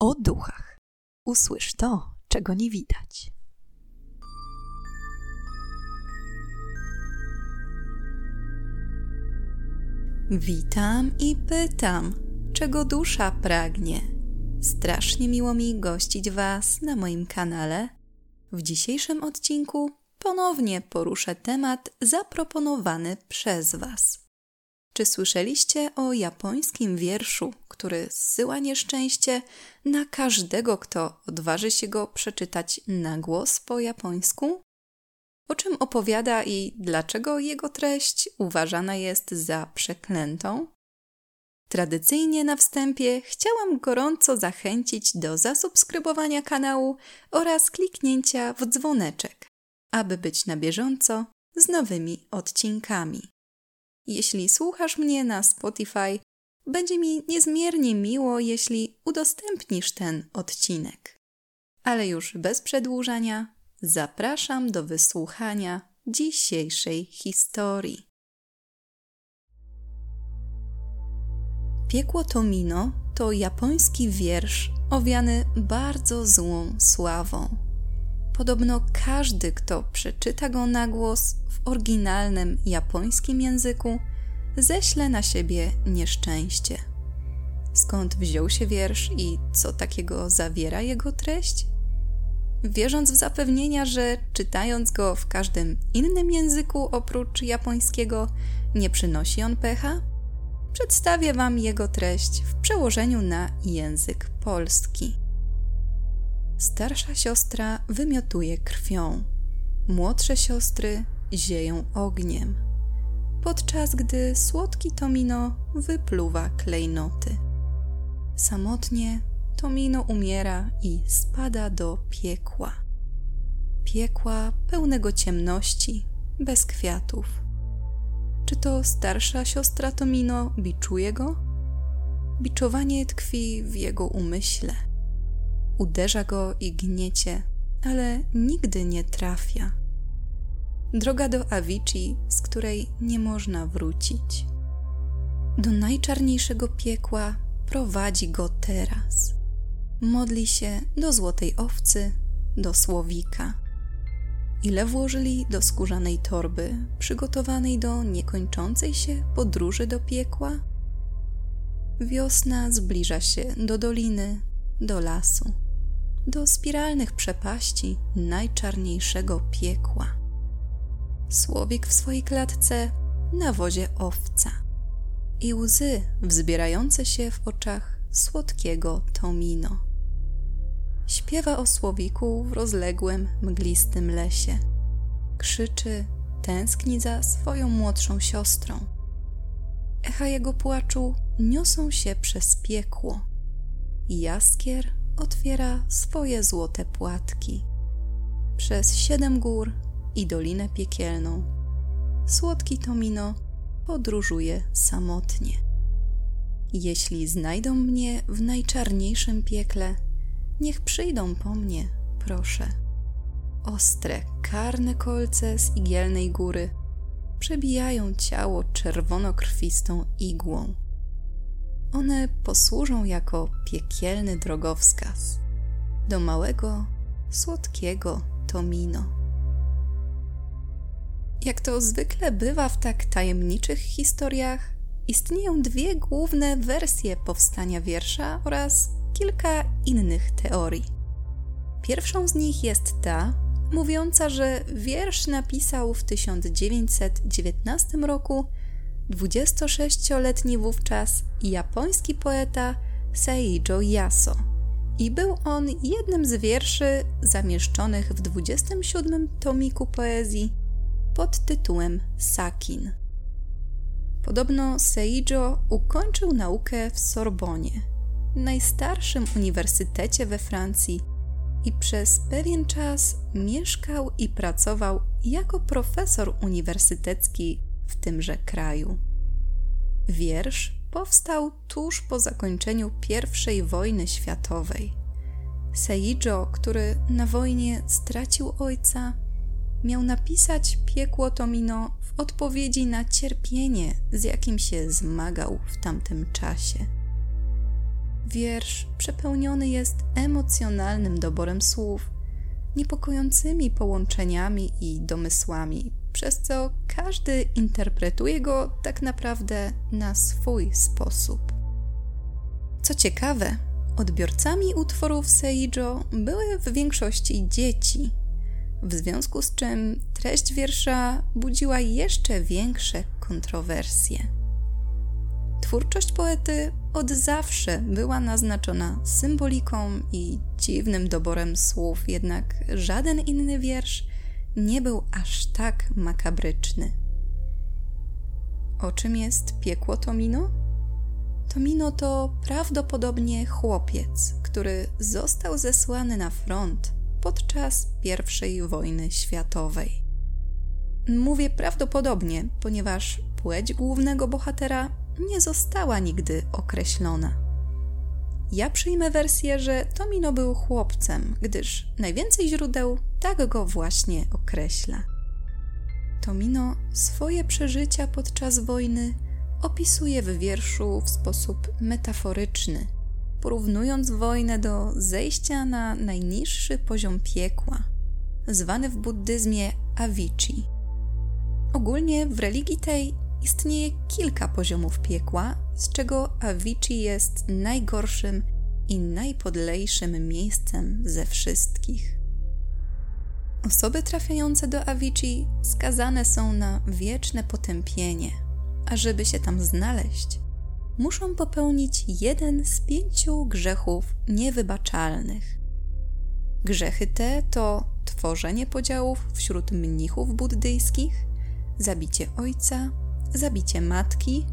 o duchach. Usłysz to, czego nie widać. Witam i pytam, czego dusza pragnie. Strasznie miło mi gościć Was na moim kanale. W dzisiejszym odcinku ponownie poruszę temat zaproponowany przez Was. Czy słyszeliście o japońskim wierszu, który zsyła nieszczęście na każdego, kto odważy się go przeczytać na głos po japońsku? O czym opowiada i dlaczego jego treść uważana jest za przeklętą? Tradycyjnie na wstępie chciałam gorąco zachęcić do zasubskrybowania kanału oraz kliknięcia w dzwoneczek, aby być na bieżąco z nowymi odcinkami. Jeśli słuchasz mnie na Spotify, będzie mi niezmiernie miło, jeśli udostępnisz ten odcinek. Ale już bez przedłużania, zapraszam do wysłuchania dzisiejszej historii. Piekło Tomino to japoński wiersz owiany bardzo złą sławą. Podobno każdy, kto przeczyta go na głos w oryginalnym japońskim języku, ześle na siebie nieszczęście. Skąd wziął się wiersz i co takiego zawiera jego treść? Wierząc w zapewnienia, że czytając go w każdym innym języku oprócz japońskiego nie przynosi on pecha, przedstawię Wam jego treść w przełożeniu na język polski. Starsza siostra wymiotuje krwią, młodsze siostry zieją ogniem, podczas gdy słodki Tomino wypluwa klejnoty. Samotnie Tomino umiera i spada do piekła. Piekła pełnego ciemności, bez kwiatów. Czy to starsza siostra Tomino biczuje go? Biczowanie tkwi w jego umyśle uderza go i gniecie, ale nigdy nie trafia. Droga do Avicii, z której nie można wrócić. Do najczarniejszego piekła prowadzi go teraz. Modli się do złotej owcy, do słowika. Ile włożyli do skórzanej torby, przygotowanej do niekończącej się podróży do piekła? Wiosna zbliża się do doliny, do lasu do spiralnych przepaści najczarniejszego piekła. Słowik w swojej klatce na wozie owca i łzy wzbierające się w oczach słodkiego Tomino. Śpiewa o słowiku w rozległym, mglistym lesie. Krzyczy, tęskni za swoją młodszą siostrą. Echa jego płaczu niosą się przez piekło. Jaskier otwiera swoje złote płatki. Przez siedem gór i Dolinę Piekielną słodki Tomino podróżuje samotnie. Jeśli znajdą mnie w najczarniejszym piekle, niech przyjdą po mnie, proszę. Ostre, karne kolce z igielnej góry przebijają ciało czerwonokrwistą igłą one posłużą jako piekielny drogowskaz do małego, słodkiego Tomino. Jak to zwykle bywa w tak tajemniczych historiach, istnieją dwie główne wersje powstania wiersza oraz kilka innych teorii. Pierwszą z nich jest ta, mówiąca, że wiersz napisał w 1919 roku 26-letni wówczas japoński poeta Seijo Yaso. I był on jednym z wierszy zamieszczonych w 27 tomiku poezji pod tytułem Sakin. Podobno Seijo ukończył naukę w Sorbonie, najstarszym uniwersytecie we Francji, i przez pewien czas mieszkał i pracował jako profesor uniwersytecki w tymże kraju. Wiersz powstał tuż po zakończeniu I wojny światowej. Seijo, który na wojnie stracił ojca, miał napisać piekło Tomino w odpowiedzi na cierpienie, z jakim się zmagał w tamtym czasie. Wiersz przepełniony jest emocjonalnym doborem słów, niepokojącymi połączeniami i domysłami, przez co każdy interpretuje go tak naprawdę na swój sposób. Co ciekawe, odbiorcami utworów Seijo były w większości dzieci, w związku z czym treść wiersza budziła jeszcze większe kontrowersje. Twórczość poety od zawsze była naznaczona symboliką i dziwnym doborem słów, jednak żaden inny wiersz nie był aż tak makabryczny. O czym jest piekło Tomino? Tomino to prawdopodobnie chłopiec, który został zesłany na front podczas I wojny światowej. Mówię prawdopodobnie, ponieważ płeć głównego bohatera nie została nigdy określona. Ja przyjmę wersję, że Tomino był chłopcem, gdyż najwięcej źródeł tak go właśnie określa. Tomino swoje przeżycia podczas wojny opisuje w wierszu w sposób metaforyczny, porównując wojnę do zejścia na najniższy poziom piekła, zwany w buddyzmie Avicii. Ogólnie w religii tej istnieje kilka poziomów piekła, z czego Avicii jest najgorszym i najpodlejszym miejscem ze wszystkich. Osoby trafiające do Avicii skazane są na wieczne potępienie, a żeby się tam znaleźć, muszą popełnić jeden z pięciu grzechów niewybaczalnych. Grzechy te to tworzenie podziałów wśród mnichów buddyjskich, zabicie ojca, zabicie matki,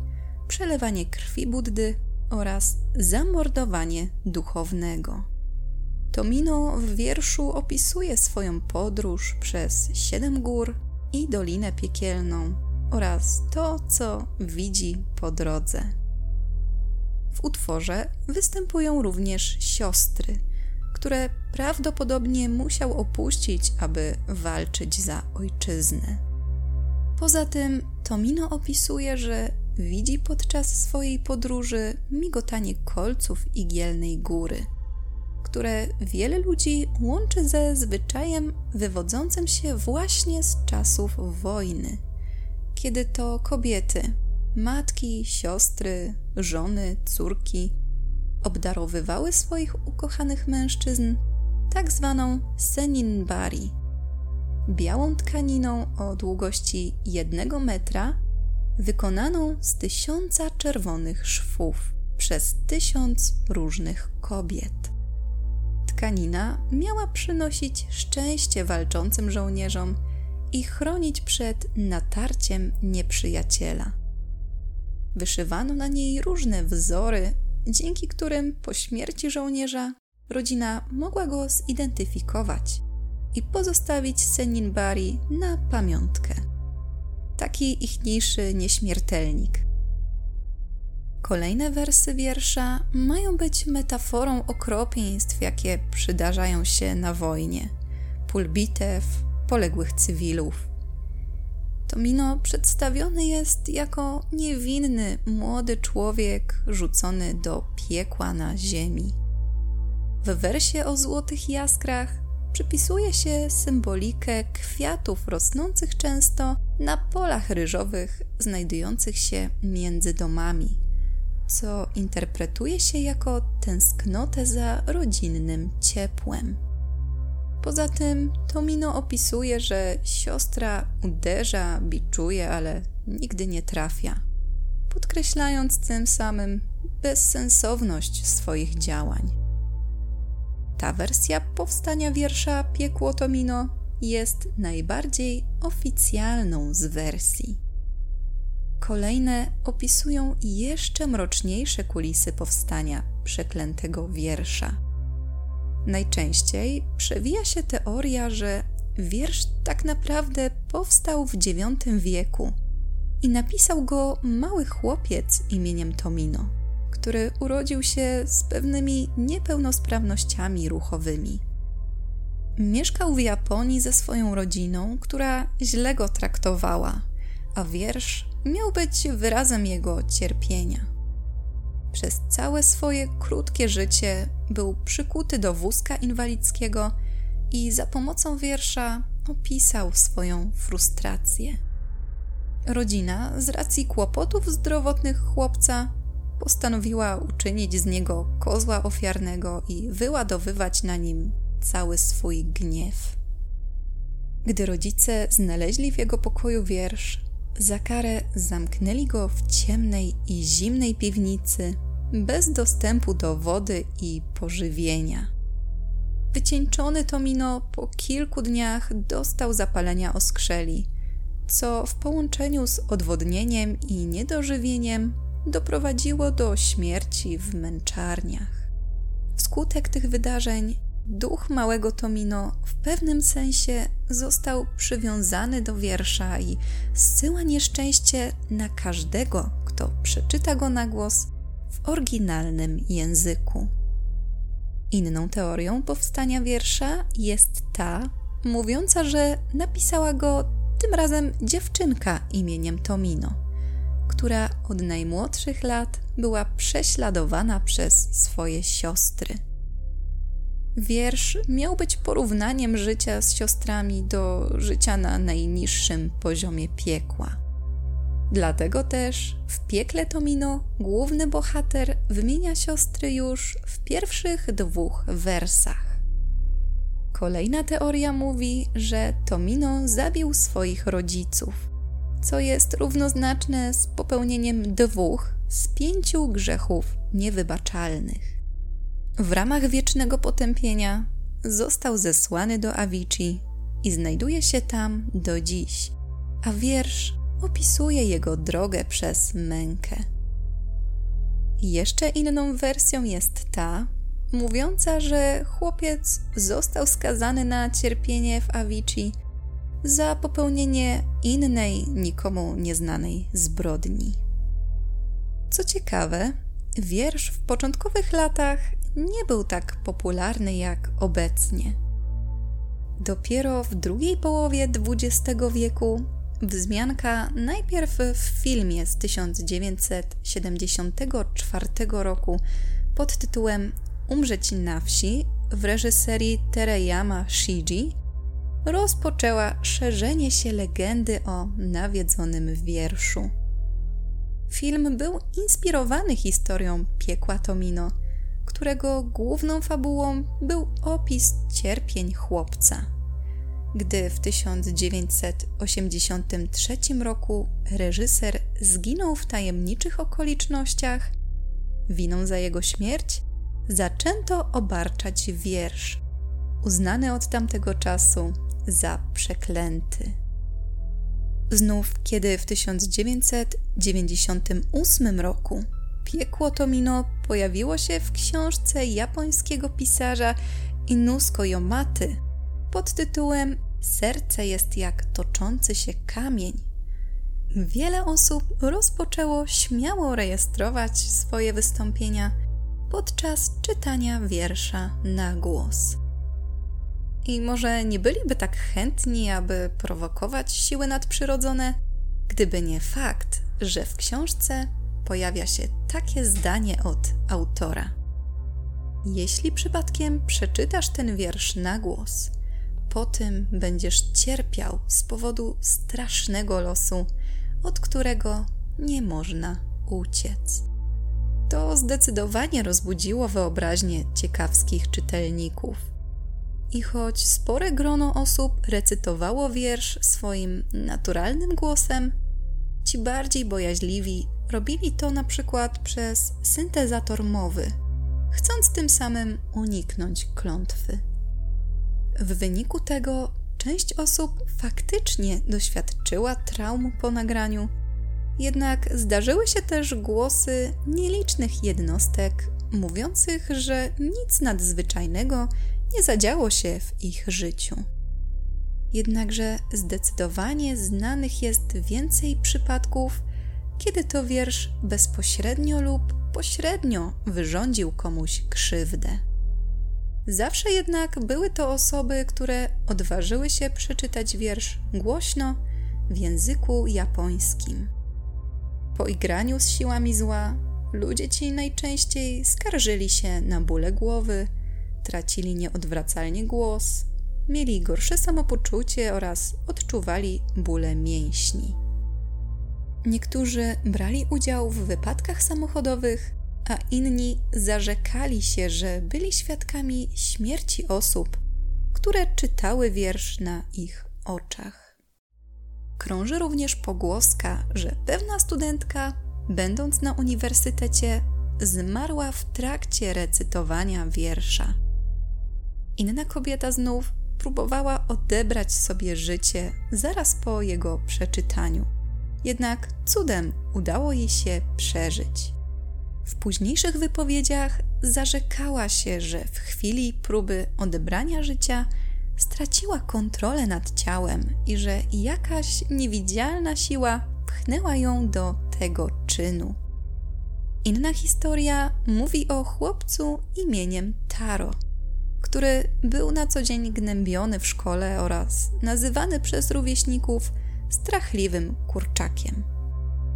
przelewanie krwi Buddy oraz zamordowanie duchownego. Tomino w wierszu opisuje swoją podróż przez siedem gór i Dolinę Piekielną oraz to, co widzi po drodze. W utworze występują również siostry, które prawdopodobnie musiał opuścić, aby walczyć za ojczyznę. Poza tym Tomino opisuje, że widzi podczas swojej podróży migotanie kolców igielnej góry, które wiele ludzi łączy ze zwyczajem wywodzącym się właśnie z czasów wojny, kiedy to kobiety, matki, siostry, żony, córki obdarowywały swoich ukochanych mężczyzn tak zwaną seninbari – białą tkaniną o długości jednego metra, wykonaną z tysiąca czerwonych szwów przez tysiąc różnych kobiet. Tkanina miała przynosić szczęście walczącym żołnierzom i chronić przed natarciem nieprzyjaciela. Wyszywano na niej różne wzory, dzięki którym po śmierci żołnierza rodzina mogła go zidentyfikować i pozostawić Seninbari na pamiątkę. Taki ichniejszy nieśmiertelnik. Kolejne wersy wiersza mają być metaforą okropieństw, jakie przydarzają się na wojnie, pól bitew, poległych cywilów. Tomino przedstawiony jest jako niewinny, młody człowiek rzucony do piekła na ziemi. W wersie o złotych jaskrach przypisuje się symbolikę kwiatów rosnących często na polach ryżowych znajdujących się między domami, co interpretuje się jako tęsknotę za rodzinnym ciepłem. Poza tym Tomino opisuje, że siostra uderza, biczuje, ale nigdy nie trafia, podkreślając tym samym bezsensowność swoich działań. Ta wersja powstania wiersza Piekło Tomino jest najbardziej oficjalną z wersji. Kolejne opisują jeszcze mroczniejsze kulisy powstania przeklętego wiersza. Najczęściej przewija się teoria, że wiersz tak naprawdę powstał w IX wieku i napisał go mały chłopiec imieniem Tomino który urodził się z pewnymi niepełnosprawnościami ruchowymi. Mieszkał w Japonii ze swoją rodziną, która źle go traktowała, a wiersz miał być wyrazem jego cierpienia. przez całe swoje krótkie życie był przykuty do wózka inwalidzkiego i za pomocą wiersza opisał swoją frustrację. Rodzina, z racji kłopotów zdrowotnych chłopca, postanowiła uczynić z niego kozła ofiarnego i wyładowywać na nim cały swój gniew. Gdy rodzice znaleźli w jego pokoju wiersz, za karę zamknęli go w ciemnej i zimnej piwnicy, bez dostępu do wody i pożywienia. Wycieńczony Tomino po kilku dniach dostał zapalenia oskrzeli, co w połączeniu z odwodnieniem i niedożywieniem doprowadziło do śmierci w męczarniach. Wskutek tych wydarzeń duch małego Tomino w pewnym sensie został przywiązany do wiersza i zsyła nieszczęście na każdego, kto przeczyta go na głos w oryginalnym języku. Inną teorią powstania wiersza jest ta, mówiąca, że napisała go tym razem dziewczynka imieniem Tomino, która od najmłodszych lat była prześladowana przez swoje siostry. Wiersz miał być porównaniem życia z siostrami do życia na najniższym poziomie piekła. Dlatego też w piekle Tomino główny bohater wymienia siostry już w pierwszych dwóch wersach. Kolejna teoria mówi, że Tomino zabił swoich rodziców, co jest równoznaczne z popełnieniem dwóch z pięciu grzechów niewybaczalnych. W ramach wiecznego potępienia został zesłany do Avici i znajduje się tam do dziś, a wiersz opisuje jego drogę przez mękę. Jeszcze inną wersją jest ta, mówiąca, że chłopiec został skazany na cierpienie w Avici za popełnienie innej, nikomu nieznanej zbrodni. Co ciekawe, wiersz w początkowych latach nie był tak popularny jak obecnie. Dopiero w drugiej połowie XX wieku wzmianka najpierw w filmie z 1974 roku pod tytułem Umrzeć na wsi w reżyserii Tereyama Shiji rozpoczęła szerzenie się legendy o nawiedzonym wierszu. Film był inspirowany historią piekła Tomino – którego główną fabułą był opis cierpień chłopca. Gdy w 1983 roku reżyser zginął w tajemniczych okolicznościach, winą za jego śmierć zaczęto obarczać wiersz, uznany od tamtego czasu za przeklęty. Znów, kiedy w 1998 roku Piekło Tomino pojawiło się w książce japońskiego pisarza Inusko Yomaty pod tytułem Serce jest jak toczący się kamień. Wiele osób rozpoczęło śmiało rejestrować swoje wystąpienia podczas czytania wiersza na głos. I może nie byliby tak chętni, aby prowokować siły nadprzyrodzone, gdyby nie fakt, że w książce pojawia się takie zdanie od autora. Jeśli przypadkiem przeczytasz ten wiersz na głos, po tym będziesz cierpiał z powodu strasznego losu, od którego nie można uciec. To zdecydowanie rozbudziło wyobraźnię ciekawskich czytelników. I choć spore grono osób recytowało wiersz swoim naturalnym głosem, ci bardziej bojaźliwi robili to na przykład przez syntezator mowy, chcąc tym samym uniknąć klątwy. W wyniku tego część osób faktycznie doświadczyła traum po nagraniu, jednak zdarzyły się też głosy nielicznych jednostek mówiących, że nic nadzwyczajnego nie zadziało się w ich życiu. Jednakże zdecydowanie znanych jest więcej przypadków, kiedy to wiersz bezpośrednio lub pośrednio wyrządził komuś krzywdę. Zawsze jednak były to osoby, które odważyły się przeczytać wiersz głośno w języku japońskim. Po igraniu z siłami zła ludzie ci najczęściej skarżyli się na bóle głowy, tracili nieodwracalnie głos, mieli gorsze samopoczucie oraz odczuwali bóle mięśni. Niektórzy brali udział w wypadkach samochodowych, a inni zarzekali się, że byli świadkami śmierci osób, które czytały wiersz na ich oczach. Krąży również pogłoska, że pewna studentka, będąc na uniwersytecie, zmarła w trakcie recytowania wiersza. Inna kobieta znów próbowała odebrać sobie życie zaraz po jego przeczytaniu. Jednak cudem udało jej się przeżyć. W późniejszych wypowiedziach zarzekała się, że w chwili próby odebrania życia straciła kontrolę nad ciałem i że jakaś niewidzialna siła pchnęła ją do tego czynu. Inna historia mówi o chłopcu imieniem Taro, który był na co dzień gnębiony w szkole oraz nazywany przez rówieśników strachliwym kurczakiem.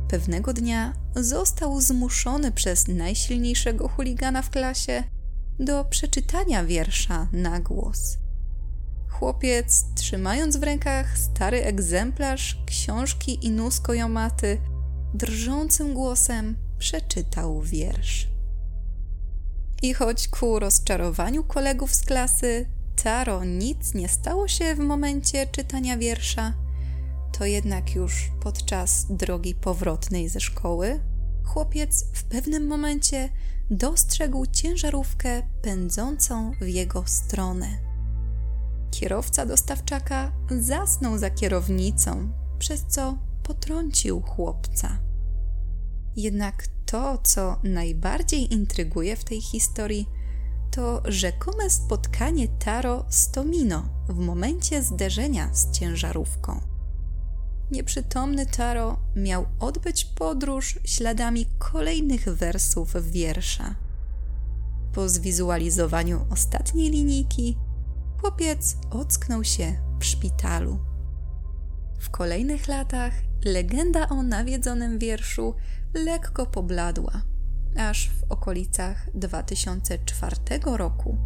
Pewnego dnia został zmuszony przez najsilniejszego chuligana w klasie do przeczytania wiersza na głos. Chłopiec, trzymając w rękach stary egzemplarz książki Inusko Jomaty, drżącym głosem przeczytał wiersz. I choć ku rozczarowaniu kolegów z klasy Taro nic nie stało się w momencie czytania wiersza, to jednak już podczas drogi powrotnej ze szkoły chłopiec w pewnym momencie dostrzegł ciężarówkę pędzącą w jego stronę. Kierowca dostawczaka zasnął za kierownicą, przez co potrącił chłopca. Jednak to, co najbardziej intryguje w tej historii, to rzekome spotkanie Taro z Tomino w momencie zderzenia z ciężarówką nieprzytomny Taro miał odbyć podróż śladami kolejnych wersów wiersza. Po zwizualizowaniu ostatniej linijki, chłopiec ocknął się w szpitalu. W kolejnych latach legenda o nawiedzonym wierszu lekko pobladła, aż w okolicach 2004 roku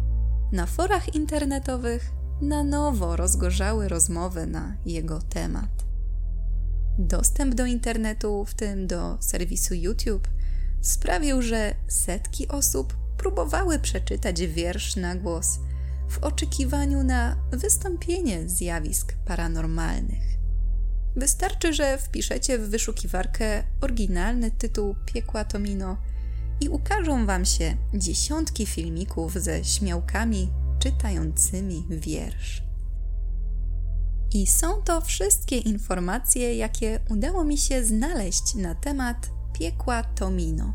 na forach internetowych na nowo rozgorzały rozmowy na jego temat. Dostęp do internetu, w tym do serwisu YouTube, sprawił, że setki osób próbowały przeczytać wiersz na głos w oczekiwaniu na wystąpienie zjawisk paranormalnych. Wystarczy, że wpiszecie w wyszukiwarkę oryginalny tytuł Piekła Tomino i ukażą Wam się dziesiątki filmików ze śmiałkami czytającymi wiersz. I są to wszystkie informacje, jakie udało mi się znaleźć na temat piekła Tomino.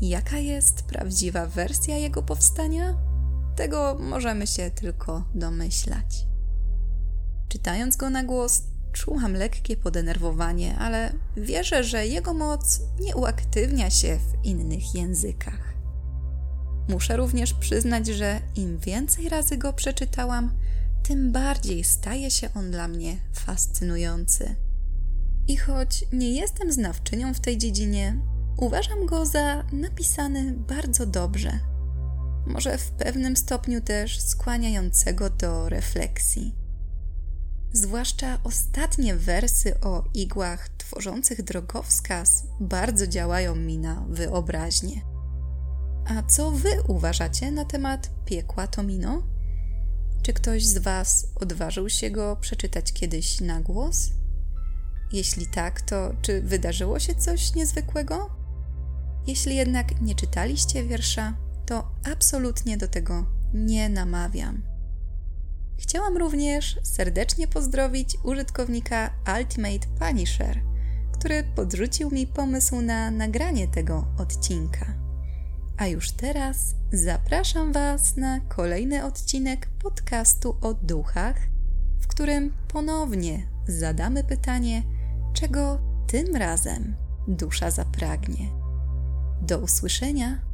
Jaka jest prawdziwa wersja jego powstania? Tego możemy się tylko domyślać. Czytając go na głos, czułam lekkie podenerwowanie, ale wierzę, że jego moc nie uaktywnia się w innych językach. Muszę również przyznać, że im więcej razy go przeczytałam, tym bardziej staje się on dla mnie fascynujący. I choć nie jestem znawczynią w tej dziedzinie, uważam go za napisany bardzo dobrze. Może w pewnym stopniu też skłaniającego do refleksji. Zwłaszcza ostatnie wersy o igłach tworzących drogowskaz bardzo działają mi na wyobraźnię. A co wy uważacie na temat piekła Tomino? Czy ktoś z Was odważył się go przeczytać kiedyś na głos? Jeśli tak, to czy wydarzyło się coś niezwykłego? Jeśli jednak nie czytaliście wiersza, to absolutnie do tego nie namawiam. Chciałam również serdecznie pozdrowić użytkownika Ultimate Punisher, który podrzucił mi pomysł na nagranie tego odcinka. A już teraz zapraszam Was na kolejny odcinek podcastu o duchach, w którym ponownie zadamy pytanie, czego tym razem dusza zapragnie. Do usłyszenia!